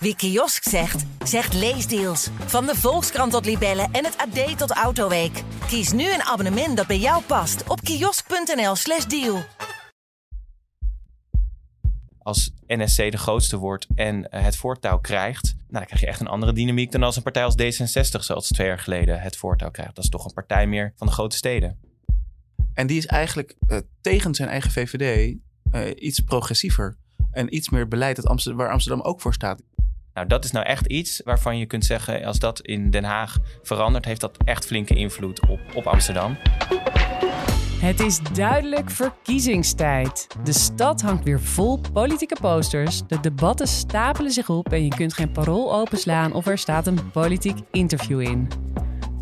Wie kiosk zegt, zegt leesdeals. Van de Volkskrant tot Libellen en het AD tot Autoweek. Kies nu een abonnement dat bij jou past op kiosk.nl/slash deal. Als NSC de grootste wordt en eh, het voortouw krijgt, nou, dan krijg je echt een andere dynamiek dan als een partij als D66, zoals twee jaar geleden, het voortouw krijgt. Dat is toch een partij meer van de grote steden. En die is eigenlijk uh, tegen zijn eigen VVD uh, iets progressiever. En iets meer beleid dat Amsterdam, waar Amsterdam ook voor staat. Nou, dat is nou echt iets waarvan je kunt zeggen, als dat in Den Haag verandert, heeft dat echt flinke invloed op, op Amsterdam. Het is duidelijk verkiezingstijd. De stad hangt weer vol politieke posters. De debatten stapelen zich op en je kunt geen parool openslaan of er staat een politiek interview in.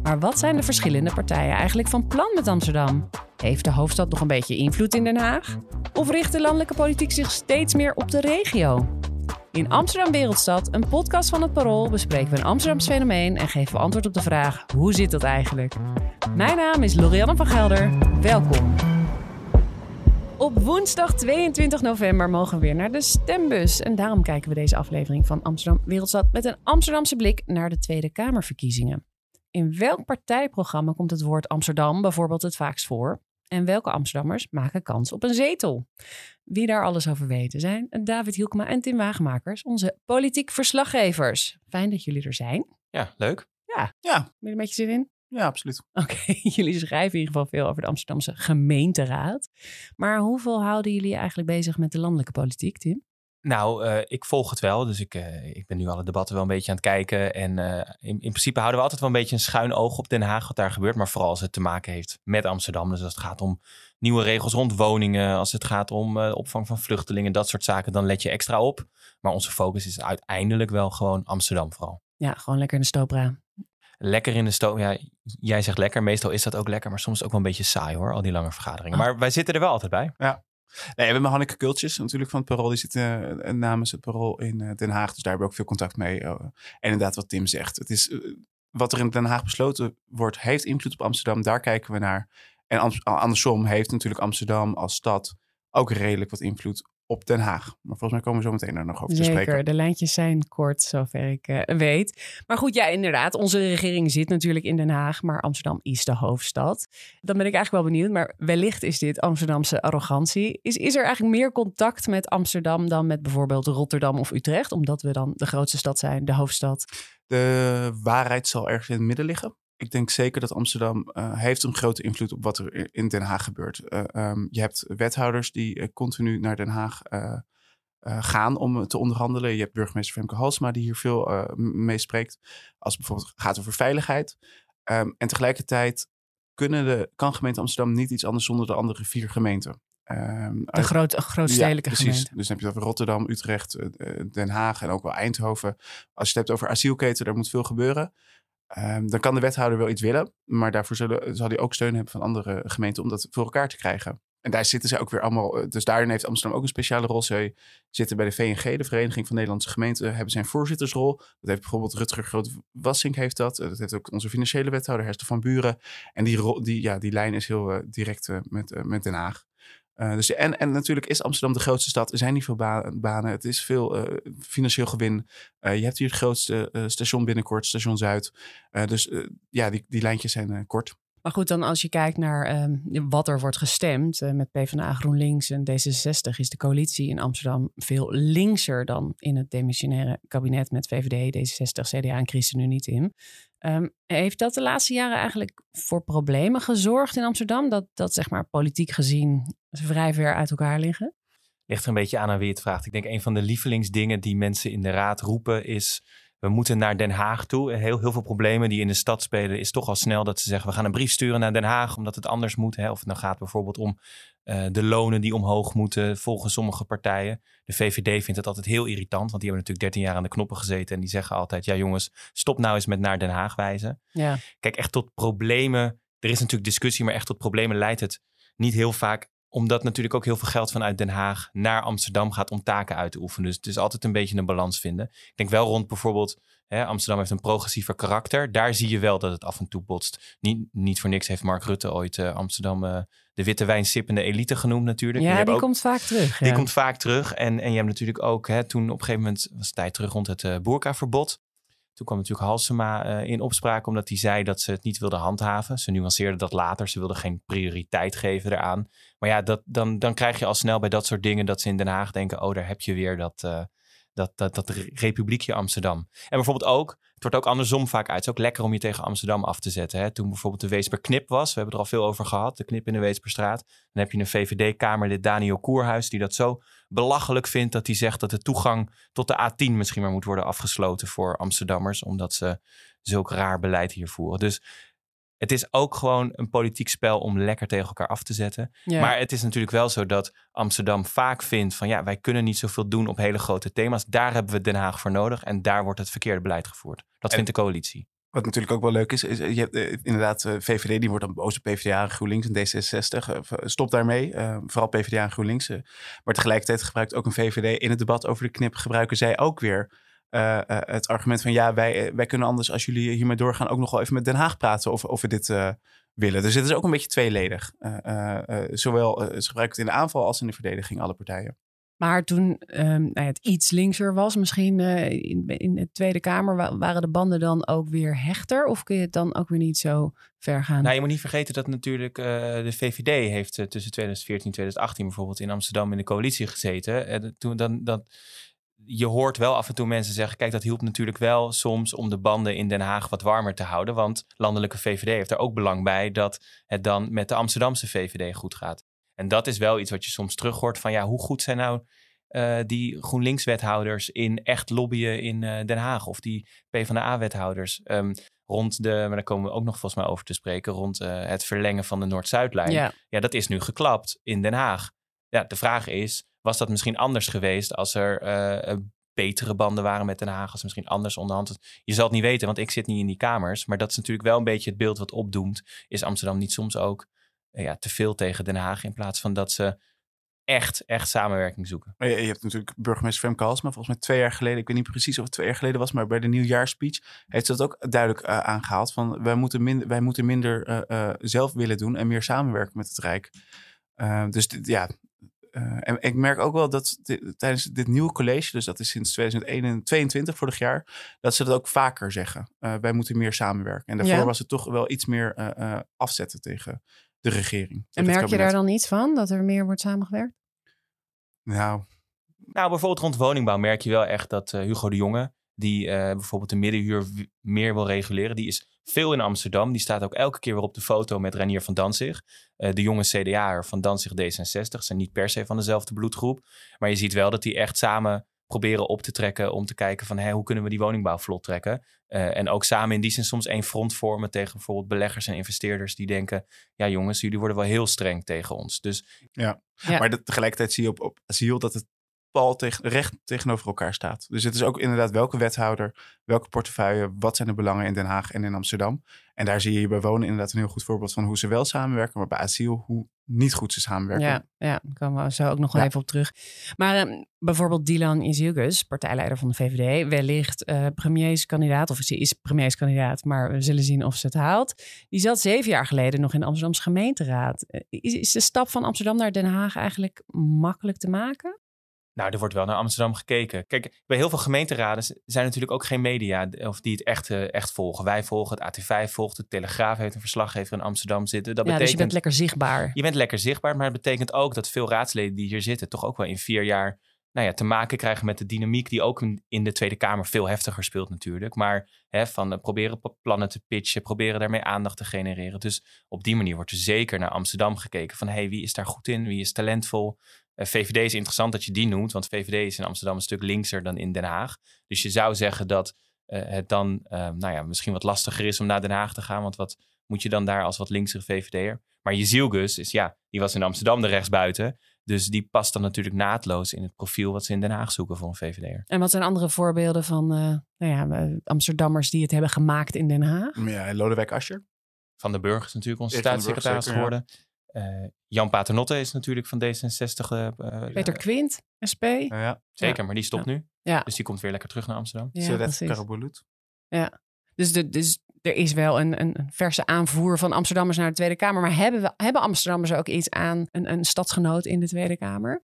Maar wat zijn de verschillende partijen eigenlijk van plan met Amsterdam? Heeft de hoofdstad nog een beetje invloed in Den Haag? Of richt de landelijke politiek zich steeds meer op de regio? In Amsterdam Wereldstad, een podcast van het Parool, bespreken we een Amsterdams fenomeen en geven we antwoord op de vraag: hoe zit dat eigenlijk? Mijn naam is Lorianne van Gelder. Welkom. Op woensdag 22 november mogen we weer naar de stembus. En daarom kijken we deze aflevering van Amsterdam Wereldstad met een Amsterdamse blik naar de Tweede Kamerverkiezingen. In welk partijprogramma komt het woord Amsterdam bijvoorbeeld het vaakst voor? En welke Amsterdammers maken kans op een zetel? Wie daar alles over weten zijn David Hielkema en Tim Wagemakers, onze politiek verslaggevers. Fijn dat jullie er zijn. Ja, leuk. Ja. Ja. Ben je een beetje zin in? Ja, absoluut. Oké, jullie schrijven in ieder geval veel over de Amsterdamse gemeenteraad. Maar hoeveel houden jullie eigenlijk bezig met de landelijke politiek, Tim? Nou, uh, ik volg het wel. Dus ik, uh, ik ben nu alle debatten wel een beetje aan het kijken. En uh, in, in, principe houden we altijd wel een beetje een schuin oog op Den Haag, wat daar gebeurt. Maar vooral als het te maken heeft met Amsterdam. Dus als het gaat om nieuwe regels rond woningen, als het gaat om opvang van vluchtelingen, dat soort zaken, dan let je extra op. Maar onze focus is uiteindelijk wel gewoon Amsterdam vooral. Ja, gewoon lekker in de stopra. Lekker in de stoop. Ja, jij zegt lekker. Meestal is dat ook lekker, maar soms ook wel een beetje saai hoor, al die lange vergaderingen. Maar wij zitten er wel altijd bij. Ja. Nee, we hebben Hanneke Kultjes natuurlijk van het Parool. Die zit uh, namens het Parool in uh, Den Haag. Dus daar hebben we ook veel contact mee. Uh, en inderdaad wat Tim zegt. Het is, wat er in Den Haag besloten wordt, heeft invloed op Amsterdam. Daar kijken we naar. En andersom heeft natuurlijk Amsterdam als stad ook redelijk wat invloed op Den Haag. Maar volgens mij komen we zo meteen daar nog over te Zeker, spreken. de lijntjes zijn kort, zover ik uh, weet. Maar goed, ja, inderdaad. Onze regering zit natuurlijk in Den Haag, maar Amsterdam is de hoofdstad. Dan ben ik eigenlijk wel benieuwd, maar wellicht is dit Amsterdamse arrogantie. Is, is er eigenlijk meer contact met Amsterdam dan met bijvoorbeeld Rotterdam of Utrecht? Omdat we dan de grootste stad zijn, de hoofdstad. De waarheid zal ergens in het midden liggen ik denk zeker dat Amsterdam uh, heeft een grote invloed op wat er in Den Haag gebeurt. Uh, um, je hebt wethouders die uh, continu naar Den Haag gaan om te onderhandelen. Je hebt burgemeester Femke Halsma die hier veel mee spreekt. Als het bijvoorbeeld gaat over veiligheid. Um, en tegelijkertijd kunnen de, kan gemeente Amsterdam niet iets anders zonder de andere vier gemeenten. Um, de groot, grootstedelijke ja, gemeente. Dus dan heb je het over Rotterdam, Utrecht, Den Haag en ook wel Eindhoven. Als je het hebt over asielketen, daar moet veel gebeuren. Um, dan kan de wethouder wel iets willen, maar daarvoor zullen, zal hij ook steun hebben van andere gemeenten om dat voor elkaar te krijgen. En daar zitten ze ook weer allemaal. Dus daarin heeft Amsterdam ook een speciale rol. Zij zitten bij de VNG, de Vereniging van Nederlandse Gemeenten, hebben zijn voorzittersrol. Dat heeft bijvoorbeeld Rutger Groot-Wassink heeft dat. Dat heeft ook onze financiële wethouder Herster van Buren. En die, die, ja, die lijn is heel uh, direct met, met Den Haag. Uh, dus, en, en natuurlijk is Amsterdam de grootste stad. Er zijn niet veel ba banen. Het is veel uh, financieel gewin. Uh, je hebt hier het grootste station binnenkort, Station Zuid. dus ja, die, die lijntjes zijn kort. Maar goed, dan als je kijkt naar um, wat er wordt gestemd met PvdA, GroenLinks en D66, is de coalitie in Amsterdam veel linkser dan in het demissionaire kabinet met VVD, D66, CDA en ChristenUnie niet in. Um, heeft dat de laatste jaren eigenlijk voor problemen gezorgd in Amsterdam? Dat, dat zeg maar politiek gezien vrij ver uit elkaar liggen? Ligt er een beetje aan aan wie het vraagt. Ik denk een van de lievelingsdingen die mensen in de raad roepen is we moeten naar Den Haag toe. Heel, heel veel problemen die in de stad spelen is toch al snel dat ze zeggen we gaan een brief sturen naar Den Haag omdat het anders moet. Hè? Of het nou gaat bijvoorbeeld om uh, de lonen die omhoog moeten volgens sommige partijen. De VVD vindt het altijd heel irritant, want die hebben natuurlijk 13 jaar aan de knoppen gezeten en die zeggen altijd ja jongens, stop nou eens met naar Den Haag wijzen. Ja. Kijk, echt tot problemen, er is natuurlijk discussie, maar echt tot problemen leidt het niet heel vaak omdat natuurlijk ook heel veel geld vanuit Den Haag naar Amsterdam gaat om taken uit te oefenen. Dus het is altijd een beetje een balans vinden. Ik denk wel rond bijvoorbeeld, hè, Amsterdam heeft een progressiever karakter. Daar zie je wel dat het af en toe botst. Niet, niet voor niks heeft Mark Rutte ooit uh, Amsterdam uh, de witte wijnsippende elite genoemd natuurlijk. Ja, die ook- komt vaak terug. die ja. komt vaak terug. En, en je hebt natuurlijk ook, hè, toen op een gegeven moment was het tijd terug rond het uh, boerkaverbod. Toen kwam natuurlijk Halsema eh, in opspraak omdat hij zei dat ze het niet wilde handhaven. Ze nuanceerde dat later. Ze wilde geen prioriteit geven eraan. Maar ja, dat, dan, dan krijg je al snel bij dat soort dingen dat ze in Den Haag denken: oh, daar heb je weer dat, uh, dat, dat, dat republiekje Amsterdam. En bijvoorbeeld ook, het wordt ook andersom vaak uit. Het is ook lekker om je tegen Amsterdam af te zetten. Hè? Toen bijvoorbeeld de Weesper Knip was, we hebben er al veel over gehad, de Knip in de Weesperstraat. Dan heb je een VVD-kamerlid, Daniel Koerhuis, die dat zo belachelijk vindt dat hij zegt dat de toegang tot de A10 misschien maar moet worden afgesloten voor Amsterdammers, omdat ze zulk raar beleid hier voeren. Dus het is ook gewoon een politiek spel om lekker tegen elkaar af te zetten. Ja. Maar het is natuurlijk wel zo dat Amsterdam vaak vindt van ja, wij kunnen niet zoveel doen op hele grote thema's. Daar hebben we Den Haag voor nodig en daar wordt het verkeerde beleid gevoerd. Dat En- vindt de coalitie. Wat natuurlijk ook wel leuk is, is je hebt eh, inderdaad eh, VVD, die wordt dan boos op PvdA en GroenLinks en D66. eh, stop daarmee, eh, vooral PvdA en GroenLinks. eh. maar tegelijkertijd gebruikt ook een VVD in het debat over de knip, gebruiken zij ook weer eh, eh, het argument van ja, wij, eh, wij kunnen anders als jullie hiermee doorgaan ook nog wel even met Den Haag praten of, of we dit eh, willen. Dus het is ook een beetje tweeledig. Eh, eh, eh, zowel eh, ze gebruiken het in de aanval als in de verdediging, alle partijen. Maar toen ehm, nou ja, het iets linkser was, misschien eh, in, in de Tweede Kamer, wa- waren de banden dan ook weer hechter? Of kun je het dan ook weer niet zo ver gaan? Nou, je moet niet vergeten dat natuurlijk eh, de VVD heeft tussen 2014 en 2018 bijvoorbeeld in Amsterdam in de coalitie gezeten. En toen dan, dat, je hoort wel af en toe mensen zeggen, kijk, dat hielp natuurlijk wel soms om de banden in Den Haag wat warmer te houden. Want landelijke VVD heeft er ook belang bij dat het dan met de Amsterdamse VVD goed gaat. En dat is wel iets wat je soms terug hoort van, ja, hoe goed zijn nou eh, die GroenLinks-wethouders in echt lobbyen in eh, Den Haag of die PvdA-wethouders Ehm rond de, maar daar komen we ook nog volgens mij over te spreken, rond eh, het verlengen van de Noord-Zuidlijn. ja. Ja, dat is nu geklapt in Den Haag. Ja, de vraag is, was dat misschien anders geweest als er eh, eh, betere banden waren met Den Haag? Als misschien anders onderhand... was? Je zal het niet weten, want ik zit niet in die kamers. Maar dat is natuurlijk wel een beetje het beeld wat opdoemt. Is Amsterdam niet soms ook eh, ja, te veel tegen Den Haag... in plaats van dat ze echt, echt samenwerking zoeken? Je, hebt natuurlijk burgemeester Femke Halsema, volgens mij twee jaar geleden, ik weet niet precies of het twee jaar geleden was, maar bij de nieuwjaarspeech heeft ze dat ook duidelijk eh, aangehaald. Van wij moeten minder, wij moeten minder zelf willen doen en meer samenwerken met het Rijk. Dus ja, eh, en ik merk ook wel dat tijdens dit nieuwe college, dus dat is sinds 2022 vorig jaar, dat ze dat ook vaker zeggen. Eh, wij moeten meer samenwerken. En daarvoor Ja. was het toch wel iets meer eh, eh, afzetten tegen de regering. En merk je daar dan iets van, dat er meer wordt samengewerkt? Nou, Nou, bijvoorbeeld rond woningbouw merk je wel echt dat Hugo de Jonge, die eh, bijvoorbeeld de middenhuur meer wil reguleren, die is veel in Amsterdam. Die staat ook elke keer weer op de foto met Renier van Danzig. Eh, de jonge CDA'er van Danzig D66 zijn niet per se van dezelfde bloedgroep. Maar je ziet wel dat die echt samen proberen op te trekken om te kijken van hé, hoe kunnen we die woningbouw vlot trekken. Eh, en ook samen in die zin soms één front vormen tegen bijvoorbeeld beleggers en investeerders die denken, ja jongens, jullie worden wel heel streng tegen ons. Dus Ja. Maar dat, tegelijkertijd zie je op, op asiel dat het pal tegen, recht tegenover elkaar staat. Dus het is ook inderdaad welke wethouder, welke portefeuille, wat zijn de belangen in Den Haag en in Amsterdam. En daar zie je hier bij wonen inderdaad een heel goed voorbeeld van hoe ze wel samenwerken, maar bij asiel hoe niet goed ze samenwerken. Ja, ja, daar komen we zo ook nog wel Ja. even op terug. Maar ehm, bijvoorbeeld Dylan Iziugus, partijleider van de VVD, wellicht eh premierskandidaat, of ze is premierskandidaat, maar we zullen zien of ze het haalt. Die zat zeven jaar geleden nog in de Amsterdamse gemeenteraad. Eh, Is, is de stap van Amsterdam naar Den Haag eigenlijk makkelijk te maken? Nou, er wordt wel naar Amsterdam gekeken. Kijk, bij heel veel gemeenteraden zijn natuurlijk ook geen media of die het echt, eh, echt volgen. Wij volgen het, AT5 volgt het, Telegraaf heeft een verslaggever in Amsterdam zitten. Dat ja, dus je betekent, bent lekker zichtbaar. je bent lekker zichtbaar, maar het betekent ook dat veel raadsleden die hier zitten toch ook wel in vier jaar nou ja, te maken krijgen met de dynamiek die ook in- de Tweede Kamer veel heftiger speelt natuurlijk. Maar hè, van eh, proberen plannen te pitchen, proberen daarmee aandacht te genereren. Dus op die manier wordt er zeker naar Amsterdam gekeken van hey, wie is daar goed in, wie is talentvol. Eh, VVD is interessant dat je die noemt, want VVD is in Amsterdam een stuk linkser dan in Den Haag. Dus je zou zeggen dat eh, het dan eh, nou ja, misschien wat lastiger is om naar Den Haag te gaan, want wat moet je dan daar als wat linkser VVD'er? Maar Jezielgus is ja, die was in Amsterdam de rechtsbuiten. Dus die past dan natuurlijk naadloos in het profiel wat ze in Den Haag zoeken voor een VVD'er. En wat zijn andere voorbeelden van eh, nou ja, Amsterdammers die het hebben gemaakt in Den Haag? Ja, Lodewijk Asscher. Van den Burg is natuurlijk onze staatssecretaris ja. Eh, Jan Paternotte is natuurlijk van D66. eh, eh, Peter Quint, SP. Ja, ja. Zeker, maar die stopt nu. Ja. Dus die komt weer lekker terug naar Amsterdam. Ja. Karabulut. Dus, de, dus er is wel een, een verse aanvoer van Amsterdammers naar de Tweede Kamer. Maar hebben, we, hebben Amsterdammers ook iets aan een, een stadsgenoot in de Tweede Kamer?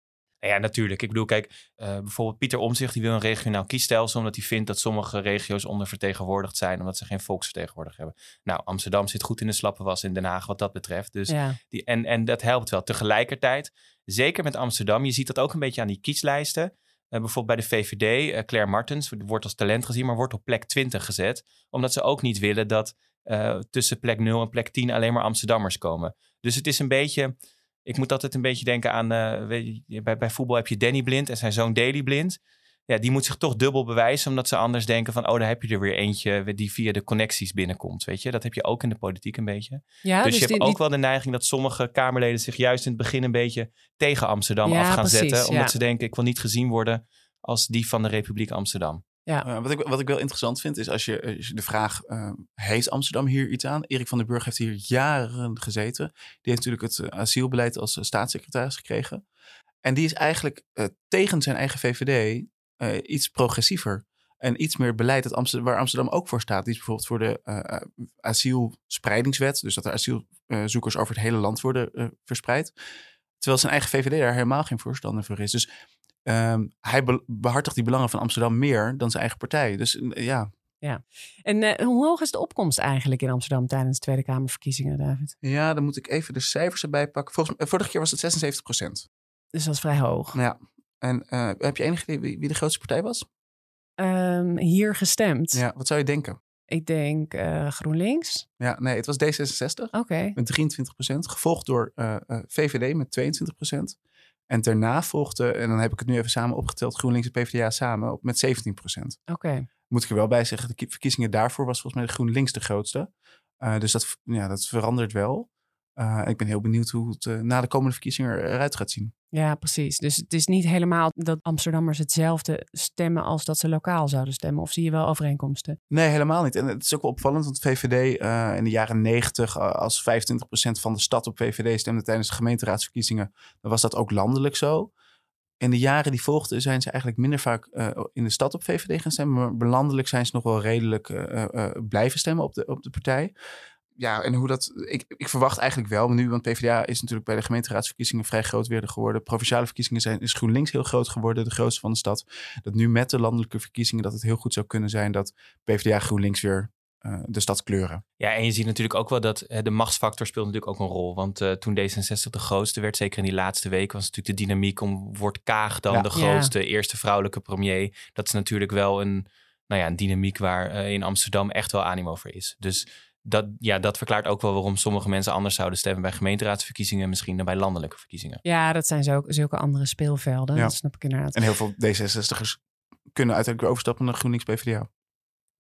Ja, natuurlijk. Ik bedoel, kijk, uh, bijvoorbeeld Pieter Omzicht die wil een regionaal kiesstelsel omdat hij vindt dat sommige regio's ondervertegenwoordigd zijn omdat ze geen volksvertegenwoordiger hebben. Nou, Amsterdam zit goed in de slappe was in Den Haag wat dat betreft. Dus Ja. die, en, en dat helpt wel. Tegelijkertijd, zeker met Amsterdam, je ziet dat ook een beetje aan die kieslijsten. Eh, bijvoorbeeld bij de VVD, eh, Claire Martens, wordt als talent gezien, maar wordt op plek 20 gezet. Omdat ze ook niet willen dat eh, tussen plek 0 en plek 10 alleen maar Amsterdammers komen. Dus het is een beetje, ik moet altijd een beetje denken aan, eh, weet je, bij, bij voetbal heb je Danny Blind en zijn zoon Daley Blind. Ja, die moet zich toch dubbel bewijzen, omdat ze anders denken van, oh, daar heb je er weer eentje die via de connecties binnenkomt, weet je. Dat heb je ook in de politiek een beetje. Ja, dus, je hebt die- ook die- wel de neiging dat sommige Kamerleden zich juist in het begin een beetje tegen Amsterdam Ja, af gaan precies, zetten. Omdat ze denken, ik wil niet gezien worden als die van de Republiek Amsterdam. Uh, wat, ik, wat ik wel interessant vind is als je, je de vraag, uh, heeft Amsterdam hier iets aan? Erik van den Burg heeft hier jaren gezeten. Die heeft natuurlijk het asielbeleid als staatssecretaris gekregen. En die is eigenlijk tegen zijn eigen VVD iets progressiever. En iets meer beleid dat Amsterdam, waar Amsterdam ook voor staat. Die is bijvoorbeeld voor de asielspreidingswet. Dus dat er asielzoekers over het hele land worden verspreid. Terwijl zijn eigen VVD daar helemaal geen voorstander voor is. Dus um, hij be behartigt die belangen van Amsterdam meer dan zijn eigen partij. Dus uh, ja. Ja. En uh, hoe hoog is de opkomst eigenlijk in Amsterdam tijdens de Tweede Kamerverkiezingen, David? Ja, dan moet ik even de cijfers erbij pakken. Volgens, uh, vorige keer was het 76 procent. Dus dat is vrij hoog. Ja. En uh, heb je enig idee wie, wie, de grootste partij was? Um, hier gestemd. Ja, wat zou je denken? Ik denk uh, GroenLinks. Ja, nee, het was D66. Oké. Okay. Met 23 procent. Gevolgd door uh, VVD met 22 procent. En daarna volgde, en dan heb ik het nu even samen opgeteld, GroenLinks en PvdA samen op met 17 procent. Oké. Okay. Moet ik er wel bij zeggen, de verkiezingen daarvoor was volgens mij de GroenLinks de grootste. Uh, dus dat, ja, dat verandert wel. Uh, ik ben heel benieuwd hoe het uh, na de komende verkiezingen eruit gaat zien. Ja, precies. Dus het is niet helemaal dat Amsterdammers hetzelfde stemmen als dat ze lokaal zouden stemmen. Of zie je wel overeenkomsten? Nee, helemaal niet. En het is ook wel opvallend, want VVD uh, in de jaren 90, als 25% van de stad op VVD stemde tijdens de gemeenteraadsverkiezingen, dan was dat ook landelijk zo. In de jaren die volgden zijn ze eigenlijk minder vaak uh, in de stad op VVD gaan stemmen. Maar landelijk zijn ze nog wel redelijk uh, blijven stemmen op de, op de partij ja, en hoe dat. Ik, ik verwacht eigenlijk wel, nu, want PvdA is natuurlijk bij de gemeenteraadsverkiezingen vrij groot weer geworden. Provinciale verkiezingen zijn, is GroenLinks heel groot geworden, de grootste van de stad. Dat nu met de landelijke verkiezingen, dat het heel goed zou kunnen zijn dat PvdA GroenLinks weer uh, de stad kleuren. Ja, en je ziet natuurlijk ook wel dat uh, de machtsfactor speelt natuurlijk ook een rol. Want uh, toen D66 de grootste werd, zeker in die laatste weken, was natuurlijk de dynamiek om wordt Kaag dan Ja. de grootste, eerste vrouwelijke premier. Dat is natuurlijk wel een, nou ja, een dynamiek waar eh, in Amsterdam echt wel animo voor is. Dus dat, ja, dat verklaart ook wel waarom sommige mensen anders zouden stemmen bij gemeenteraadsverkiezingen misschien dan bij landelijke verkiezingen. Ja, dat zijn zo, zulke andere speelvelden. Ja. Dat snap ik inderdaad. En heel veel D66'ers kunnen uiteindelijk weer overstappen naar GroenLinks PvdA.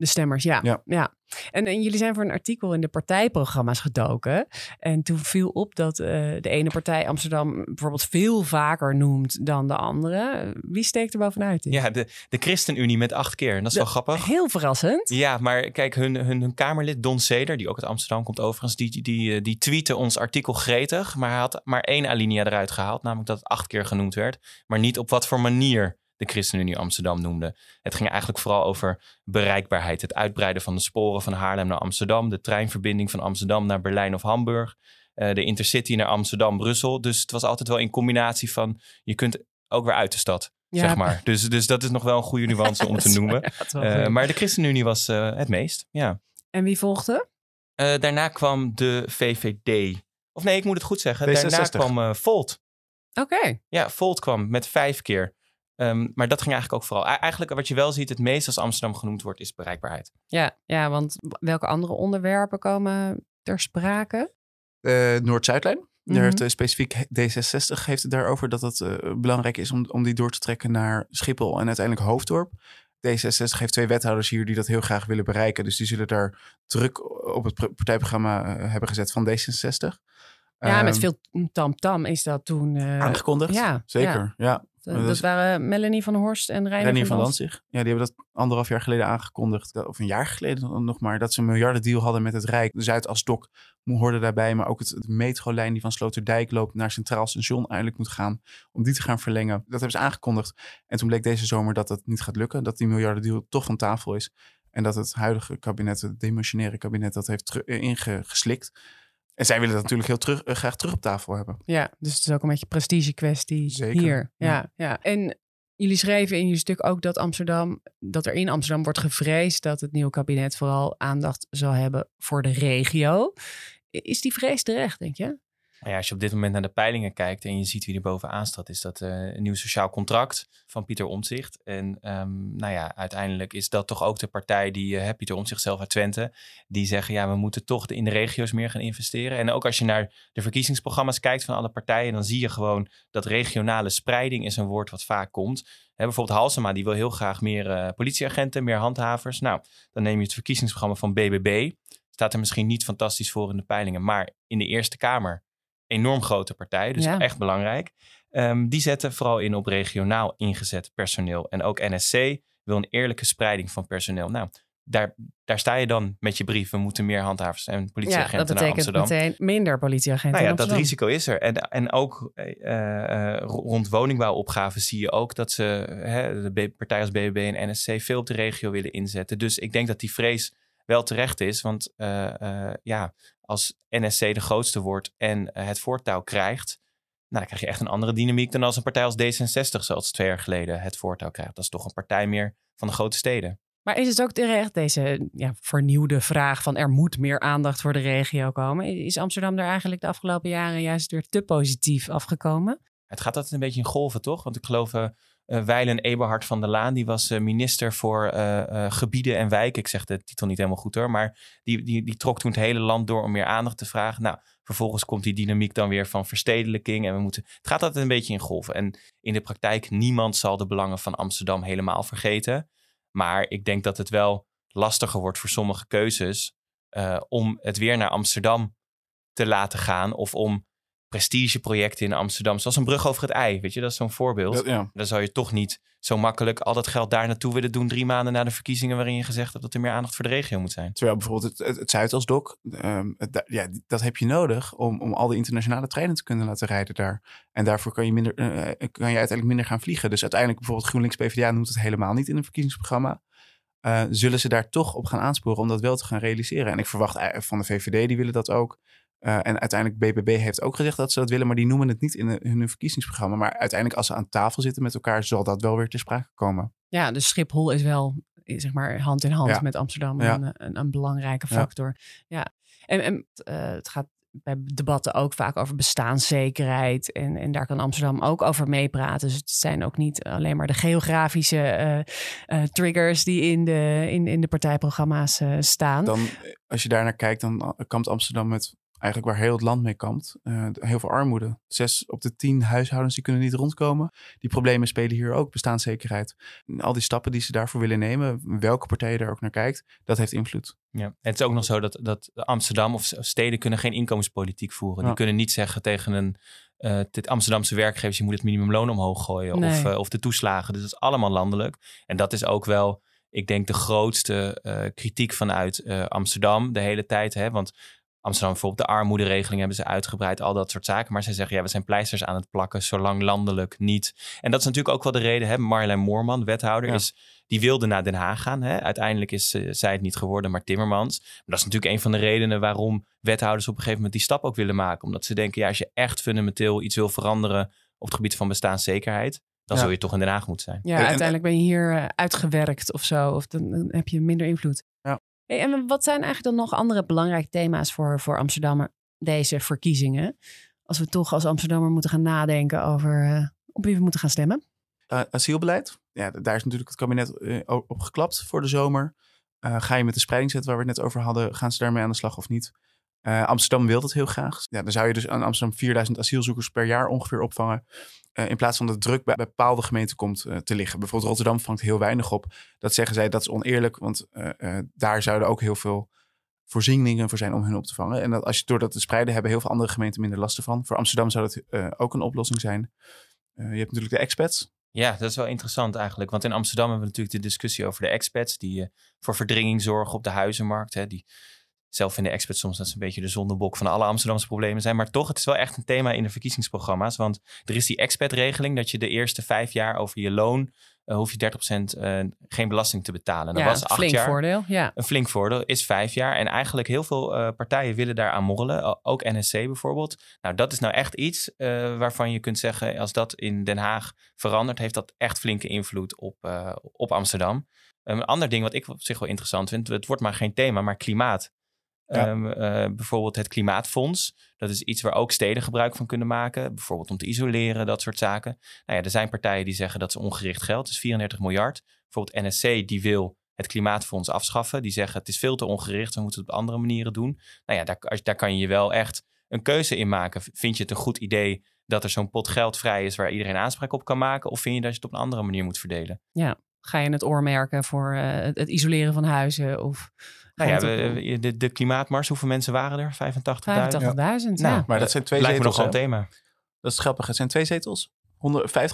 De stemmers, ja. Ja. ja. En, en jullie zijn voor een artikel in de partijprogramma's gedoken. En toen viel op dat uh, de ene partij Amsterdam bijvoorbeeld veel vaker noemt dan de andere. Wie steekt er bovenuit? In? Ja, de, de ChristenUnie met acht keer. Dat is De- wel grappig. Heel verrassend. Ja, maar kijk, hun, hun, hun Kamerlid Don Seder, die ook uit Amsterdam komt overigens, die, die, eh, die tweette ons artikel gretig. Maar hij had maar één alinea eruit gehaald, namelijk dat het acht keer genoemd werd. Maar niet op wat voor manier de ChristenUnie Amsterdam noemde. Het ging eigenlijk vooral over bereikbaarheid. Het uitbreiden van de sporen van Haarlem naar Amsterdam. De treinverbinding van Amsterdam naar Berlijn of Hamburg. eh, de intercity naar Amsterdam-Brussel. Dus het was altijd wel in combinatie van... je kunt ook weer uit de stad, Ja. zeg maar. Dus, dus dat is nog wel een goede nuance om te noemen. Eh, maar de ChristenUnie was eh, het meest, ja. En wie volgde? Daarna kwam de VVD. Of nee, ik moet het goed zeggen. D66. Daarna kwam Volt. Oké. Ja, Volt kwam met vijf keer. Ehm, maar dat ging eigenlijk ook vooral. Eigenlijk wat je wel ziet, het meest als Amsterdam genoemd wordt, is bereikbaarheid. Ja, ja, want welke andere onderwerpen komen ter sprake? Eh, Noord-Zuidlijn. Daar heeft eh, specifiek D66 heeft het daarover dat het eh, belangrijk is om, om die door te trekken naar Schiphol en uiteindelijk Hoofddorp. D66 heeft twee wethouders hier die dat heel graag willen bereiken. Dus die zullen daar druk op het pr- partijprogramma hebben gezet van D66. Ja, met Ehm, veel tamtam is dat toen... eh, aangekondigd. ja, Zeker, ja. Dat, waren Melanie van Horst en Reinier, van van. Danzig. Ja, die hebben dat anderhalf jaar geleden aangekondigd. Of een jaar geleden nog maar. Dat ze een miljardendeal hadden met het Rijk. De Zuidasdok hoorde daarbij. Maar ook het, de metrolijn die van Sloterdijk loopt naar Centraal Station eigenlijk moet gaan. Om die te gaan verlengen. Dat hebben ze aangekondigd. En toen bleek deze zomer dat dat niet gaat lukken. Dat die miljardendeal toch van tafel is. En dat het huidige kabinet, het demissionaire kabinet, dat heeft teru- ingeslikt. En zij willen dat natuurlijk heel terug, eh, graag terug op tafel hebben. Ja, dus het is ook een beetje prestige kwestie Zeker, hier. Ja, ja. ja. En jullie schreven in je stuk ook dat Amsterdam, dat er in Amsterdam wordt gevreesd dat het nieuwe kabinet vooral aandacht zal hebben voor de regio. Is die vrees terecht, denk je? Nou ja, als je op dit moment naar de peilingen kijkt en je ziet wie er bovenaan staat, is dat eh, een nieuw sociaal contract van Pieter Omtzigt. En ehm, nou ja, uiteindelijk is dat toch ook de partij die, eh, Pieter Omtzigt zelf uit Twente, die zeggen ja, we moeten toch in de regio's meer gaan investeren. En ook als je naar de verkiezingsprogramma's kijkt van alle partijen, dan zie je gewoon dat regionale spreiding is een woord wat vaak komt. Bijvoorbeeld Halsema, die wil heel graag meer eh, politieagenten, meer handhavers. Nou, dan neem je het verkiezingsprogramma van BBB. Staat er misschien niet fantastisch voor in de peilingen, maar in de Eerste Kamer enorm grote partij, dus Ja. echt belangrijk. Ehm, die zetten vooral in op regionaal ingezet personeel. En ook NSC wil een eerlijke spreiding van personeel. Nou, daar, daar sta je dan met je brief. We moeten meer handhavers en Ja, politieagenten dat naar Amsterdam. meteen minder politieagenten Nou ja, dat risico is er. En, en ook eh, eh, rond woningbouwopgaven zie je ook dat ze, hè, de partijen als BBB en NSC veel op de regio willen inzetten. Dus ik denk dat die vrees wel terecht is. Want eh, eh, ja, als NSC de grootste wordt en eh, het voortouw krijgt, nou, dan krijg je echt een andere dynamiek dan als een partij als D66, zoals twee jaar geleden, het voortouw krijgt. Dat is toch een partij meer van de grote steden. Maar is het ook terecht, deze ja, vernieuwde vraag van er moet meer aandacht voor de regio komen? Is Amsterdam daar eigenlijk de afgelopen jaren juist weer te positief afgekomen? Het gaat altijd een beetje in golven, toch? Want ik geloof eh, Weilen Eberhard van der Laan, die was eh, minister voor eh, gebieden en wijken. Ik zeg de titel niet helemaal goed hoor, maar die, die, die trok toen het hele land door om meer aandacht te vragen. Nou, vervolgens komt die dynamiek dan weer van verstedelijking en we moeten... Het gaat altijd een beetje in golven. En in de praktijk, niemand zal de belangen van Amsterdam helemaal vergeten. Maar ik denk dat het wel lastiger wordt voor sommige keuzes om het weer naar Amsterdam te laten gaan of om prestigeprojecten in Amsterdam, zoals een brug over het ei, weet je, dat is zo'n voorbeeld. Dat- ja. Dan zou je toch niet zo makkelijk al dat geld daar naartoe willen doen drie maanden na de verkiezingen waarin je gezegd hebt dat er meer aandacht voor de regio moet zijn. Terwijl bijvoorbeeld het, het, het Zuidasdok, ehm, het da- ja, dat heb je nodig om, om al die internationale treinen te kunnen laten rijden daar. En daarvoor kan je, minder, eh, kan je uiteindelijk minder gaan vliegen. Dus uiteindelijk bijvoorbeeld GroenLinks PvdA noemt het helemaal niet in een verkiezingsprogramma. Eh, zullen ze daar toch op gaan aansporen om dat wel te gaan realiseren? En ik verwacht eh, van de VVD, die willen dat ook. Eh, en uiteindelijk BBB heeft ook gezegd dat ze dat willen, maar die noemen het niet in, hun verkiezingsprogramma. Maar uiteindelijk als ze aan tafel zitten met elkaar, zal dat wel weer ter sprake komen. Ja, dus Schiphol is wel eh, zeg maar hand in hand Ja. met Amsterdam Ja. een, een, een belangrijke Ja. factor. Ja, en, en eh, het gaat bij debatten ook vaak over bestaanszekerheid. En, en daar kan Amsterdam ook over meepraten. Dus het zijn ook niet alleen maar de geografische triggers die in de, in, in de partijprogramma's staan. Dan, als je daar naar kijkt, dan kampt Amsterdam met eigenlijk waar heel het land mee kampt. Eh, heel veel armoede. Zes op de tien huishoudens die kunnen niet rondkomen. Die problemen spelen hier ook, bestaanszekerheid. En al die stappen die ze daarvoor willen nemen, welke partij je daar ook naar kijkt, dat heeft invloed. Ja. En het is ook nog zo dat, dat Amsterdam of steden kunnen geen inkomenspolitiek voeren. Die kunnen niet zeggen tegen een eh, dit Amsterdamse werkgevers, je moet het minimumloon omhoog gooien Nee. of, eh, of de toeslagen. Dus dat is allemaal landelijk. En dat is ook wel, ik denk, de grootste eh, kritiek vanuit eh, Amsterdam de hele tijd. Hè? Want Amsterdam bijvoorbeeld de armoederegeling hebben ze uitgebreid, al dat soort zaken. Maar zij zeggen, ja, we zijn pleisters aan het plakken, zolang landelijk niet. En dat is natuurlijk ook wel de reden, hè? Marjolein Moorman, wethouder, Ja. is, die wilde naar Den Haag gaan. Hè? Uiteindelijk is eh, zij het niet geworden, maar Timmermans. Maar dat is natuurlijk een van de redenen waarom wethouders op een gegeven moment die stap ook willen maken. Omdat ze denken, ja, als je echt fundamenteel iets wil veranderen op het gebied van bestaanszekerheid, dan Ja. zul je toch in Den Haag moeten zijn. Ja, uiteindelijk ben je hier eh, uitgewerkt of zo. Of dan, dan heb je minder invloed. Ja. En wat zijn eigenlijk dan nog andere belangrijke thema's voor, voor Amsterdammer deze verkiezingen? Als we toch als Amsterdammer moeten gaan nadenken over eh, op wie we moeten gaan stemmen. Eh, asielbeleid, ja, daar is natuurlijk het kabinet eh, op geklapt voor de zomer. Ga je met de spreidingswet waar we het net over hadden, gaan ze daarmee aan de slag of niet? Eh, Amsterdam wil dat heel graag. Ja, dan zou je dus aan Amsterdam 4000 asielzoekers per jaar ongeveer opvangen. eh, in plaats van dat druk bij bepaalde gemeenten komt eh, te liggen. Bijvoorbeeld Rotterdam vangt heel weinig op. Dat zeggen zij, dat is oneerlijk, want daar zouden ook heel veel voorzieningen voor zijn om hun op te vangen. En dat als je door dat te spreiden, hebben heel veel andere gemeenten minder last ervan. Voor Amsterdam zou dat ook een oplossing zijn. Je hebt natuurlijk de expats. Ja, dat is wel interessant eigenlijk. Want in Amsterdam hebben we natuurlijk de discussie over de expats die voor verdringing zorgen op de huizenmarkt. Hè, die Zelf vinden experts soms dat ze een beetje de zondebok van alle Amsterdamse problemen zijn. Maar toch, het is wel echt een thema in de verkiezingsprogramma's. Want er is die expertregeling dat je de eerste vijf jaar over je loon uh, hoef je 30% uh, geen belasting te betalen. Dat ja, was acht flink jaar. voordeel. Ja. Een flink voordeel is vijf jaar. En eigenlijk heel veel uh, partijen willen daar aan morrelen. Ook NSC bijvoorbeeld. Nou, dat is nou echt iets waarvan je kunt zeggen... als dat in Den Haag verandert... heeft dat echt flinke invloed op, op Amsterdam. Een ander ding wat ik op zich wel interessant vind... het wordt maar geen thema, maar klimaat. Ja. Um, uh, bijvoorbeeld het Klimaatfonds. Dat is iets waar ook steden gebruik van kunnen maken. Bijvoorbeeld om te isoleren, dat soort zaken. Nou ja, er zijn partijen die zeggen dat is ongericht geld. Het is 34 miljard. Bijvoorbeeld NSC die wil het Klimaatfonds afschaffen. Die zeggen het is veel te ongericht. We moeten het op andere manieren doen. Nou ja, daar, daar kan je wel echt een keuze in maken. Vind je het een goed idee dat er zo'n pot geld vrij is... waar iedereen aanspraak op kan maken? Of vind je dat je het op een andere manier moet verdelen? Ja, ga je het oor merken voor uh, het, het isoleren van huizen of... Nou ja, we, de, de klimaatmars, hoeveel mensen waren er? 85.000? 85.000, ja. Nou, ja. Maar dat zijn twee lijkt zetels. me nog wel een thema. Dat is grappig. Het zijn twee zetels.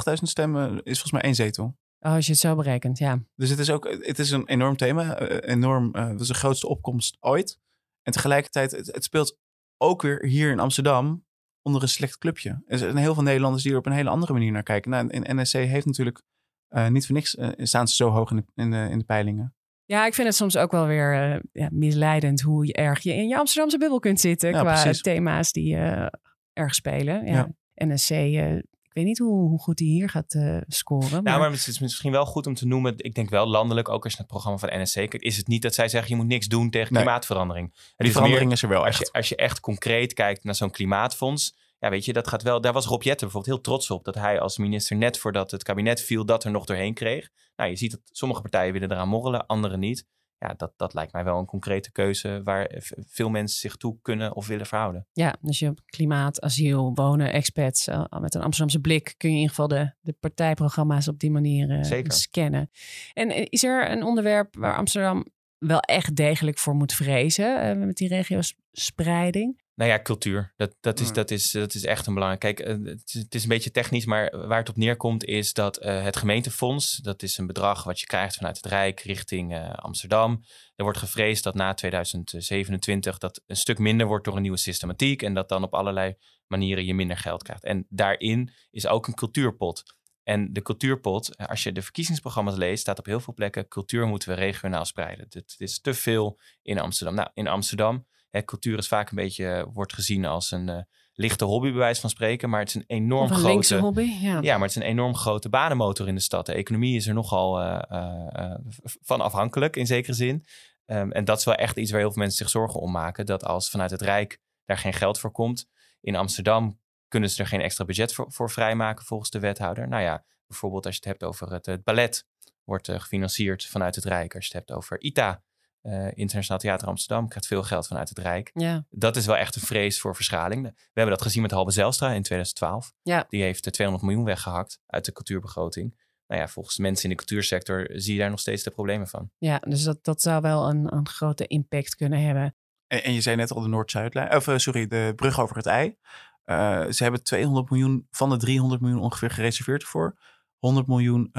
150.000 stemmen is volgens mij één zetel. Oh, als je het zo berekent, ja. Dus het is ook het is een enorm thema. Enorm, uh, dat is de grootste opkomst ooit. En tegelijkertijd, het, het speelt ook weer hier in Amsterdam onder een slecht clubje. Er zijn heel veel Nederlanders die er op een hele andere manier naar kijken. Nou, en NSC heeft natuurlijk uh, niet voor niks uh, staan ze zo hoog in de, in de, in de peilingen. Ja, ik vind het soms ook wel weer uh, ja, misleidend hoe je erg je in je Amsterdamse bubbel kunt zitten ja, qua precies. thema's die uh, erg spelen. Ja. ja. NSC, uh, ik weet niet hoe, hoe goed die hier gaat scoren. Maar... Nou, maar het is misschien wel goed om te noemen. Ik denk wel landelijk, ook als je naar het programma van NSC kijkt, is het niet dat zij zeggen je moet niks doen tegen nee. klimaatverandering. En die verandering meer, is er wel als je, als je echt concreet kijkt naar zo'n klimaatfonds ja, weet je, dat gaat wel. Daar was Rob Jetten bijvoorbeeld heel trots op dat hij als minister net voordat het kabinet viel, dat er nog doorheen kreeg. Nou, je ziet dat sommige partijen willen eraan morrelen, andere niet. Ja, dat, dat lijkt mij wel een concrete keuze waar veel mensen zich toe kunnen of willen verhouden. Ja, dus je klimaat, asiel, wonen, expats. Uh, met een Amsterdamse blik kun je in ieder geval de, de partijprogramma's op die manier uh, Zeker. scannen. En is er een onderwerp waar Amsterdam wel echt degelijk voor moet vrezen uh, met die regiospreiding? Nou ja, cultuur. Dat, dat, is, Hmm. dat, is, dat is echt een belangrijk. Kijk, uh, het, is, het is een beetje technisch, maar waar het op neerkomt is dat uh, het gemeentefonds, dat is een bedrag wat je krijgt vanuit het Rijk richting uh, Amsterdam. Er wordt gevreesd dat na 2027 dat een stuk minder wordt door een nieuwe systematiek en dat dan op allerlei manieren je minder geld krijgt. En daarin is ook een cultuurpot. En de cultuurpot, als je de verkiezingsprogramma's leest, staat op heel veel plekken: cultuur moeten we regionaal spreiden. Het is te veel in Amsterdam. Nou, in Amsterdam Hè, cultuur is vaak een beetje, wordt gezien als een uh, lichte hobby, bij wijze van spreken. Maar het is een enorm een grote. hobby, ja. ja, maar het is een enorm grote banenmotor in de stad. De economie is er nogal uh, uh, van afhankelijk in zekere zin. Um, en dat is wel echt iets waar heel veel mensen zich zorgen om maken. Dat als vanuit het Rijk daar geen geld voor komt. In Amsterdam kunnen ze er geen extra budget voor, voor vrijmaken volgens de wethouder. Nou ja, bijvoorbeeld als je het hebt over het, het ballet. Wordt gefinancierd vanuit het Rijk. Als je het hebt over ITA. Uh, Internationaal Theater Amsterdam krijgt veel geld vanuit het Rijk. Ja. Dat is wel echt een vrees voor verschaling. We hebben dat gezien met Halbe Zijlstra in 2012. Ja. Die heeft 200 miljoen weggehakt uit de cultuurbegroting. Nou ja, volgens mensen in de cultuursector zie je daar nog steeds de problemen van. Ja, dus dat, dat zou wel een, een grote impact kunnen hebben. En, en je zei net al de Noord-Zuidlijn, of uh, sorry, de brug over het ei. Uh, ze hebben 200 miljoen van de 300 miljoen ongeveer gereserveerd ervoor. 100 miljoen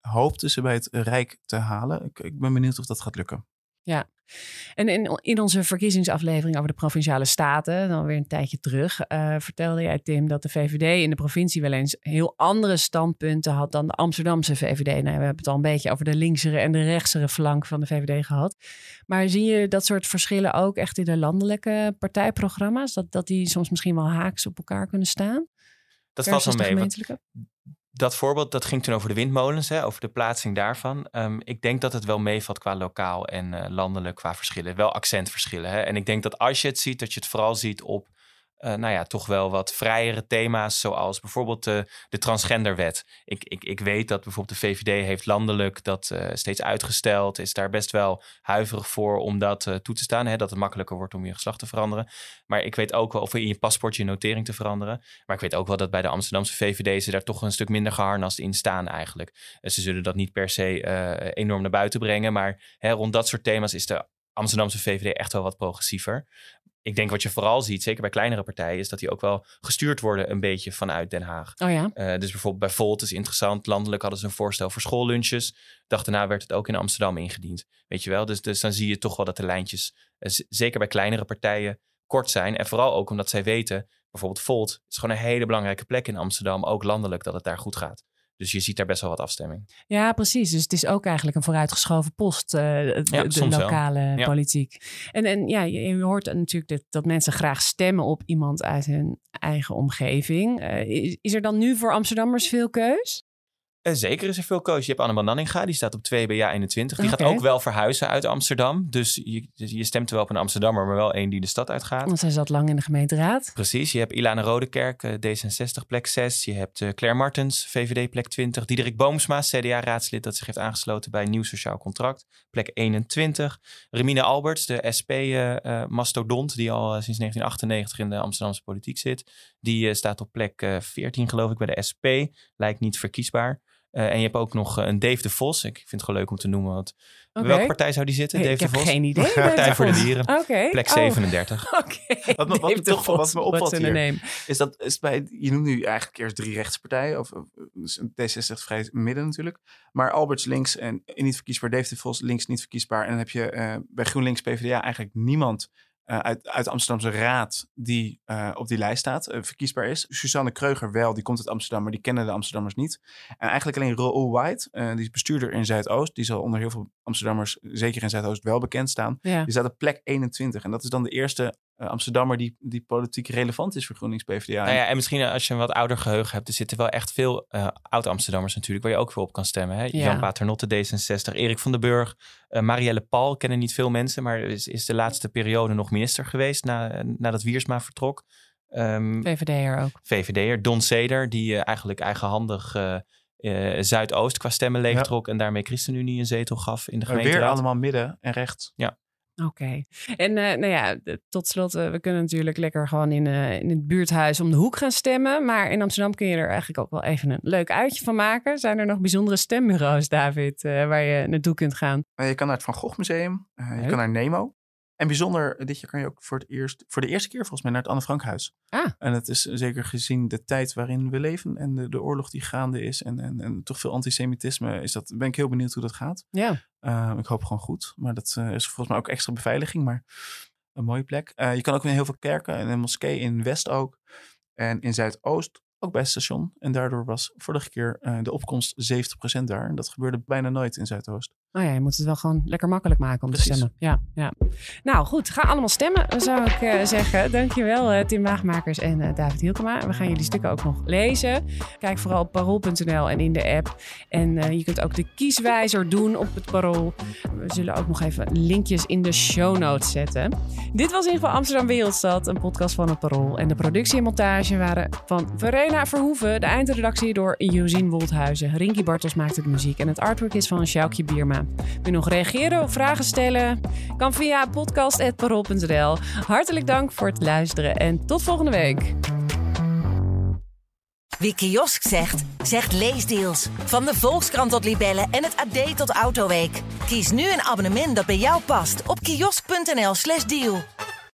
hoopten ze bij het Rijk te halen. Ik, ik ben benieuwd of dat gaat lukken. Ja, en in, in onze verkiezingsaflevering over de provinciale staten, dan weer een tijdje terug, uh, vertelde jij, Tim, dat de VVD in de provincie wel eens heel andere standpunten had dan de Amsterdamse VVD. Nou, we hebben het al een beetje over de linksere en de rechtsere flank van de VVD gehad. Maar zie je dat soort verschillen ook echt in de landelijke partijprogramma's? Dat, dat die soms misschien wel haaks op elkaar kunnen staan? Dat valt wel mee. Dat voorbeeld, dat ging toen over de windmolens, hè, over de plaatsing daarvan. Um, ik denk dat het wel meevalt qua lokaal en uh, landelijk qua verschillen. Wel accentverschillen. Hè. En ik denk dat als je het ziet, dat je het vooral ziet op uh, nou ja, toch wel wat vrijere thema's, zoals bijvoorbeeld de, de transgenderwet. Ik, ik, ik weet dat bijvoorbeeld de VVD heeft landelijk dat uh, steeds uitgesteld, is daar best wel huiverig voor om dat uh, toe te staan, hè, dat het makkelijker wordt om je geslacht te veranderen. Maar ik weet ook wel, of in je paspoort je notering te veranderen. Maar ik weet ook wel dat bij de Amsterdamse VVD ze daar toch een stuk minder geharnast in staan eigenlijk. ze zullen dat niet per se enorm naar buiten brengen, maar hè, rond dat soort thema's is de Amsterdamse VVD echt wel wat progressiever. Ik denk wat je vooral ziet, zeker bij kleinere partijen, is dat die ook wel gestuurd worden een beetje vanuit Den Haag. Oh ja? Uh, dus bijvoorbeeld bij Volt is interessant. Landelijk hadden ze een voorstel voor schoollunches. Dag daarna werd het ook in Amsterdam ingediend. Weet je wel? Dus, dus dan zie je toch wel dat de lijntjes, uh, zeker bij kleinere partijen, kort zijn. En vooral ook omdat zij weten, bijvoorbeeld Volt is gewoon een hele belangrijke plek in Amsterdam, ook landelijk, dat het daar goed gaat. Dus je ziet daar best wel wat afstemming. Ja, precies. Dus het is ook eigenlijk een vooruitgeschoven post, uh, de, ja, de lokale ja. politiek. En, en ja, je, je hoort natuurlijk dat, dat, mensen graag stemmen op iemand uit hun eigen omgeving. Uh, is, is, er dan nu voor Amsterdammers veel keus? Uh, zeker is er veel keus. Je hebt Anne Nanninga, die staat op 2 bij Ja 21. Die okay. gaat ook wel verhuizen uit Amsterdam. Dus je, je, stemt wel op een Amsterdammer, maar wel één die de stad uitgaat. Want zij zat lang in de gemeenteraad. Precies. Je hebt Ilana Rodekerk, D66 plek 6. Je hebt uh, Claire Martens, VVD plek 20. Diederik Boomsma, CDA-raadslid dat zich heeft aangesloten bij nieuw sociaal contract. Plek 21. Remine Alberts, de SP-mastodont, uh, die al sinds 1998 in de Amsterdamse politiek zit. Die staat op plek 14 geloof ik bij de SP. Lijkt niet verkiesbaar. Uh, en je hebt ook nog uh, een Dave de Vos. Ik vind het gewoon leuk om te noemen. Want okay. welke partij zou die zitten? Hey, Dave ik de heb Vos? geen idee. Partij voor de Dieren. Okay. Plek 37. Oh. Oké. Okay. Wat, me, wat, me toch, wat me opvalt hier, is dat is bij, je noemt nu eigenlijk eerst drie rechtspartijen. Of dus D66 vrij midden natuurlijk. Maar Alberts links en niet verkiesbaar. Dave de Vos links niet verkiesbaar. En dan heb je uh, bij GroenLinks PvdA eigenlijk niemand uh, uit, uit de Amsterdamse Raad die uh, op die lijst staat, uh, verkiesbaar is. Suzanne Kreuger wel, die komt uit Amsterdam, maar die kennen de Amsterdammers niet. En eigenlijk alleen Raoul White, die is bestuurder in Zuidoost. Die zal onder heel veel Amsterdammers, zeker in Zuidoost, wel bekend staan. Ja. Die staat op plek 21. En dat is dan de eerste Amsterdammer die, die politiek relevant is voor GroenLinks PvdA. Nou ja, en misschien als je een wat ouder geheugen hebt, er zitten wel echt veel uh, oud-Amsterdammers natuurlijk, waar je ook veel op kan stemmen. Hè? Ja. Jan Paternotte, D66, Erik van den Burg, uh, Marielle Paul, kennen niet veel mensen, maar is, is de laatste periode nog minister geweest na, nadat Wiersma vertrok. Um, VVD'er ook. VVD'er, Don Seder, die uh, eigenlijk eigenhandig Zuidoost qua stemmen leegtrok ja. en daarmee ChristenUnie een zetel gaf in de gemeente. Weer allemaal midden en rechts. Ja. Oké. Okay. En uh, nou ja, tot slot, uh, we kunnen natuurlijk lekker gewoon in, uh, in het buurthuis om de hoek gaan stemmen. Maar in Amsterdam kun je er eigenlijk ook wel even een leuk uitje van maken. Zijn er nog bijzondere stembureaus, David, waar je naartoe kunt gaan? je kan naar het Van Gogh Museum, je kan naar Nemo. En bijzonder, dit jaar kan je ook voor, het eerst, voor de eerste keer volgens mij naar het Anne Frankhuis. Ah. En het is zeker gezien de tijd waarin we leven en de, de oorlog die gaande is en, en, en toch veel antisemitisme, is dat, ben ik heel benieuwd hoe dat gaat. Ja. Uh, ik hoop gewoon goed, maar dat uh, is volgens mij ook extra beveiliging, maar een mooie plek. Uh, je kan ook in heel veel kerken en een moskee in West ook en in Zuidoost ook bij het station. En daardoor was vorige keer uh, de opkomst 70% daar. En dat gebeurde bijna nooit in Zuidoost. Oh ja, je moet het wel gewoon lekker makkelijk maken om Precies. te stemmen. Ja, ja. Nou goed, ga allemaal stemmen, zou ik uh, zeggen. Dankjewel uh, Tim Waagmakers en David Hielkema. We gaan jullie stukken ook nog lezen. Kijk vooral op parool.nl en in de app. En je kunt ook de kieswijzer doen op het parool. We zullen ook nog even linkjes in de show notes zetten. Dit was in ieder geval Amsterdam Wereldstad, een podcast van het parool. En de productie en montage waren van Verena Verhoeven. De eindredactie door Josien Wolthuizen. Rinky Bartels maakt de muziek. En het artwork is van Sjoukje Bierma. Je nog reageren of vragen stellen? Kan via podcast.parool.nl. Hartelijk dank voor het luisteren en tot volgende week. Wie kiosk zegt, zegt leesdeals. Van de Volkskrant tot Libellen en het AD tot Autoweek. Kies nu een abonnement dat bij jou past op kiosk.nl/slash deal.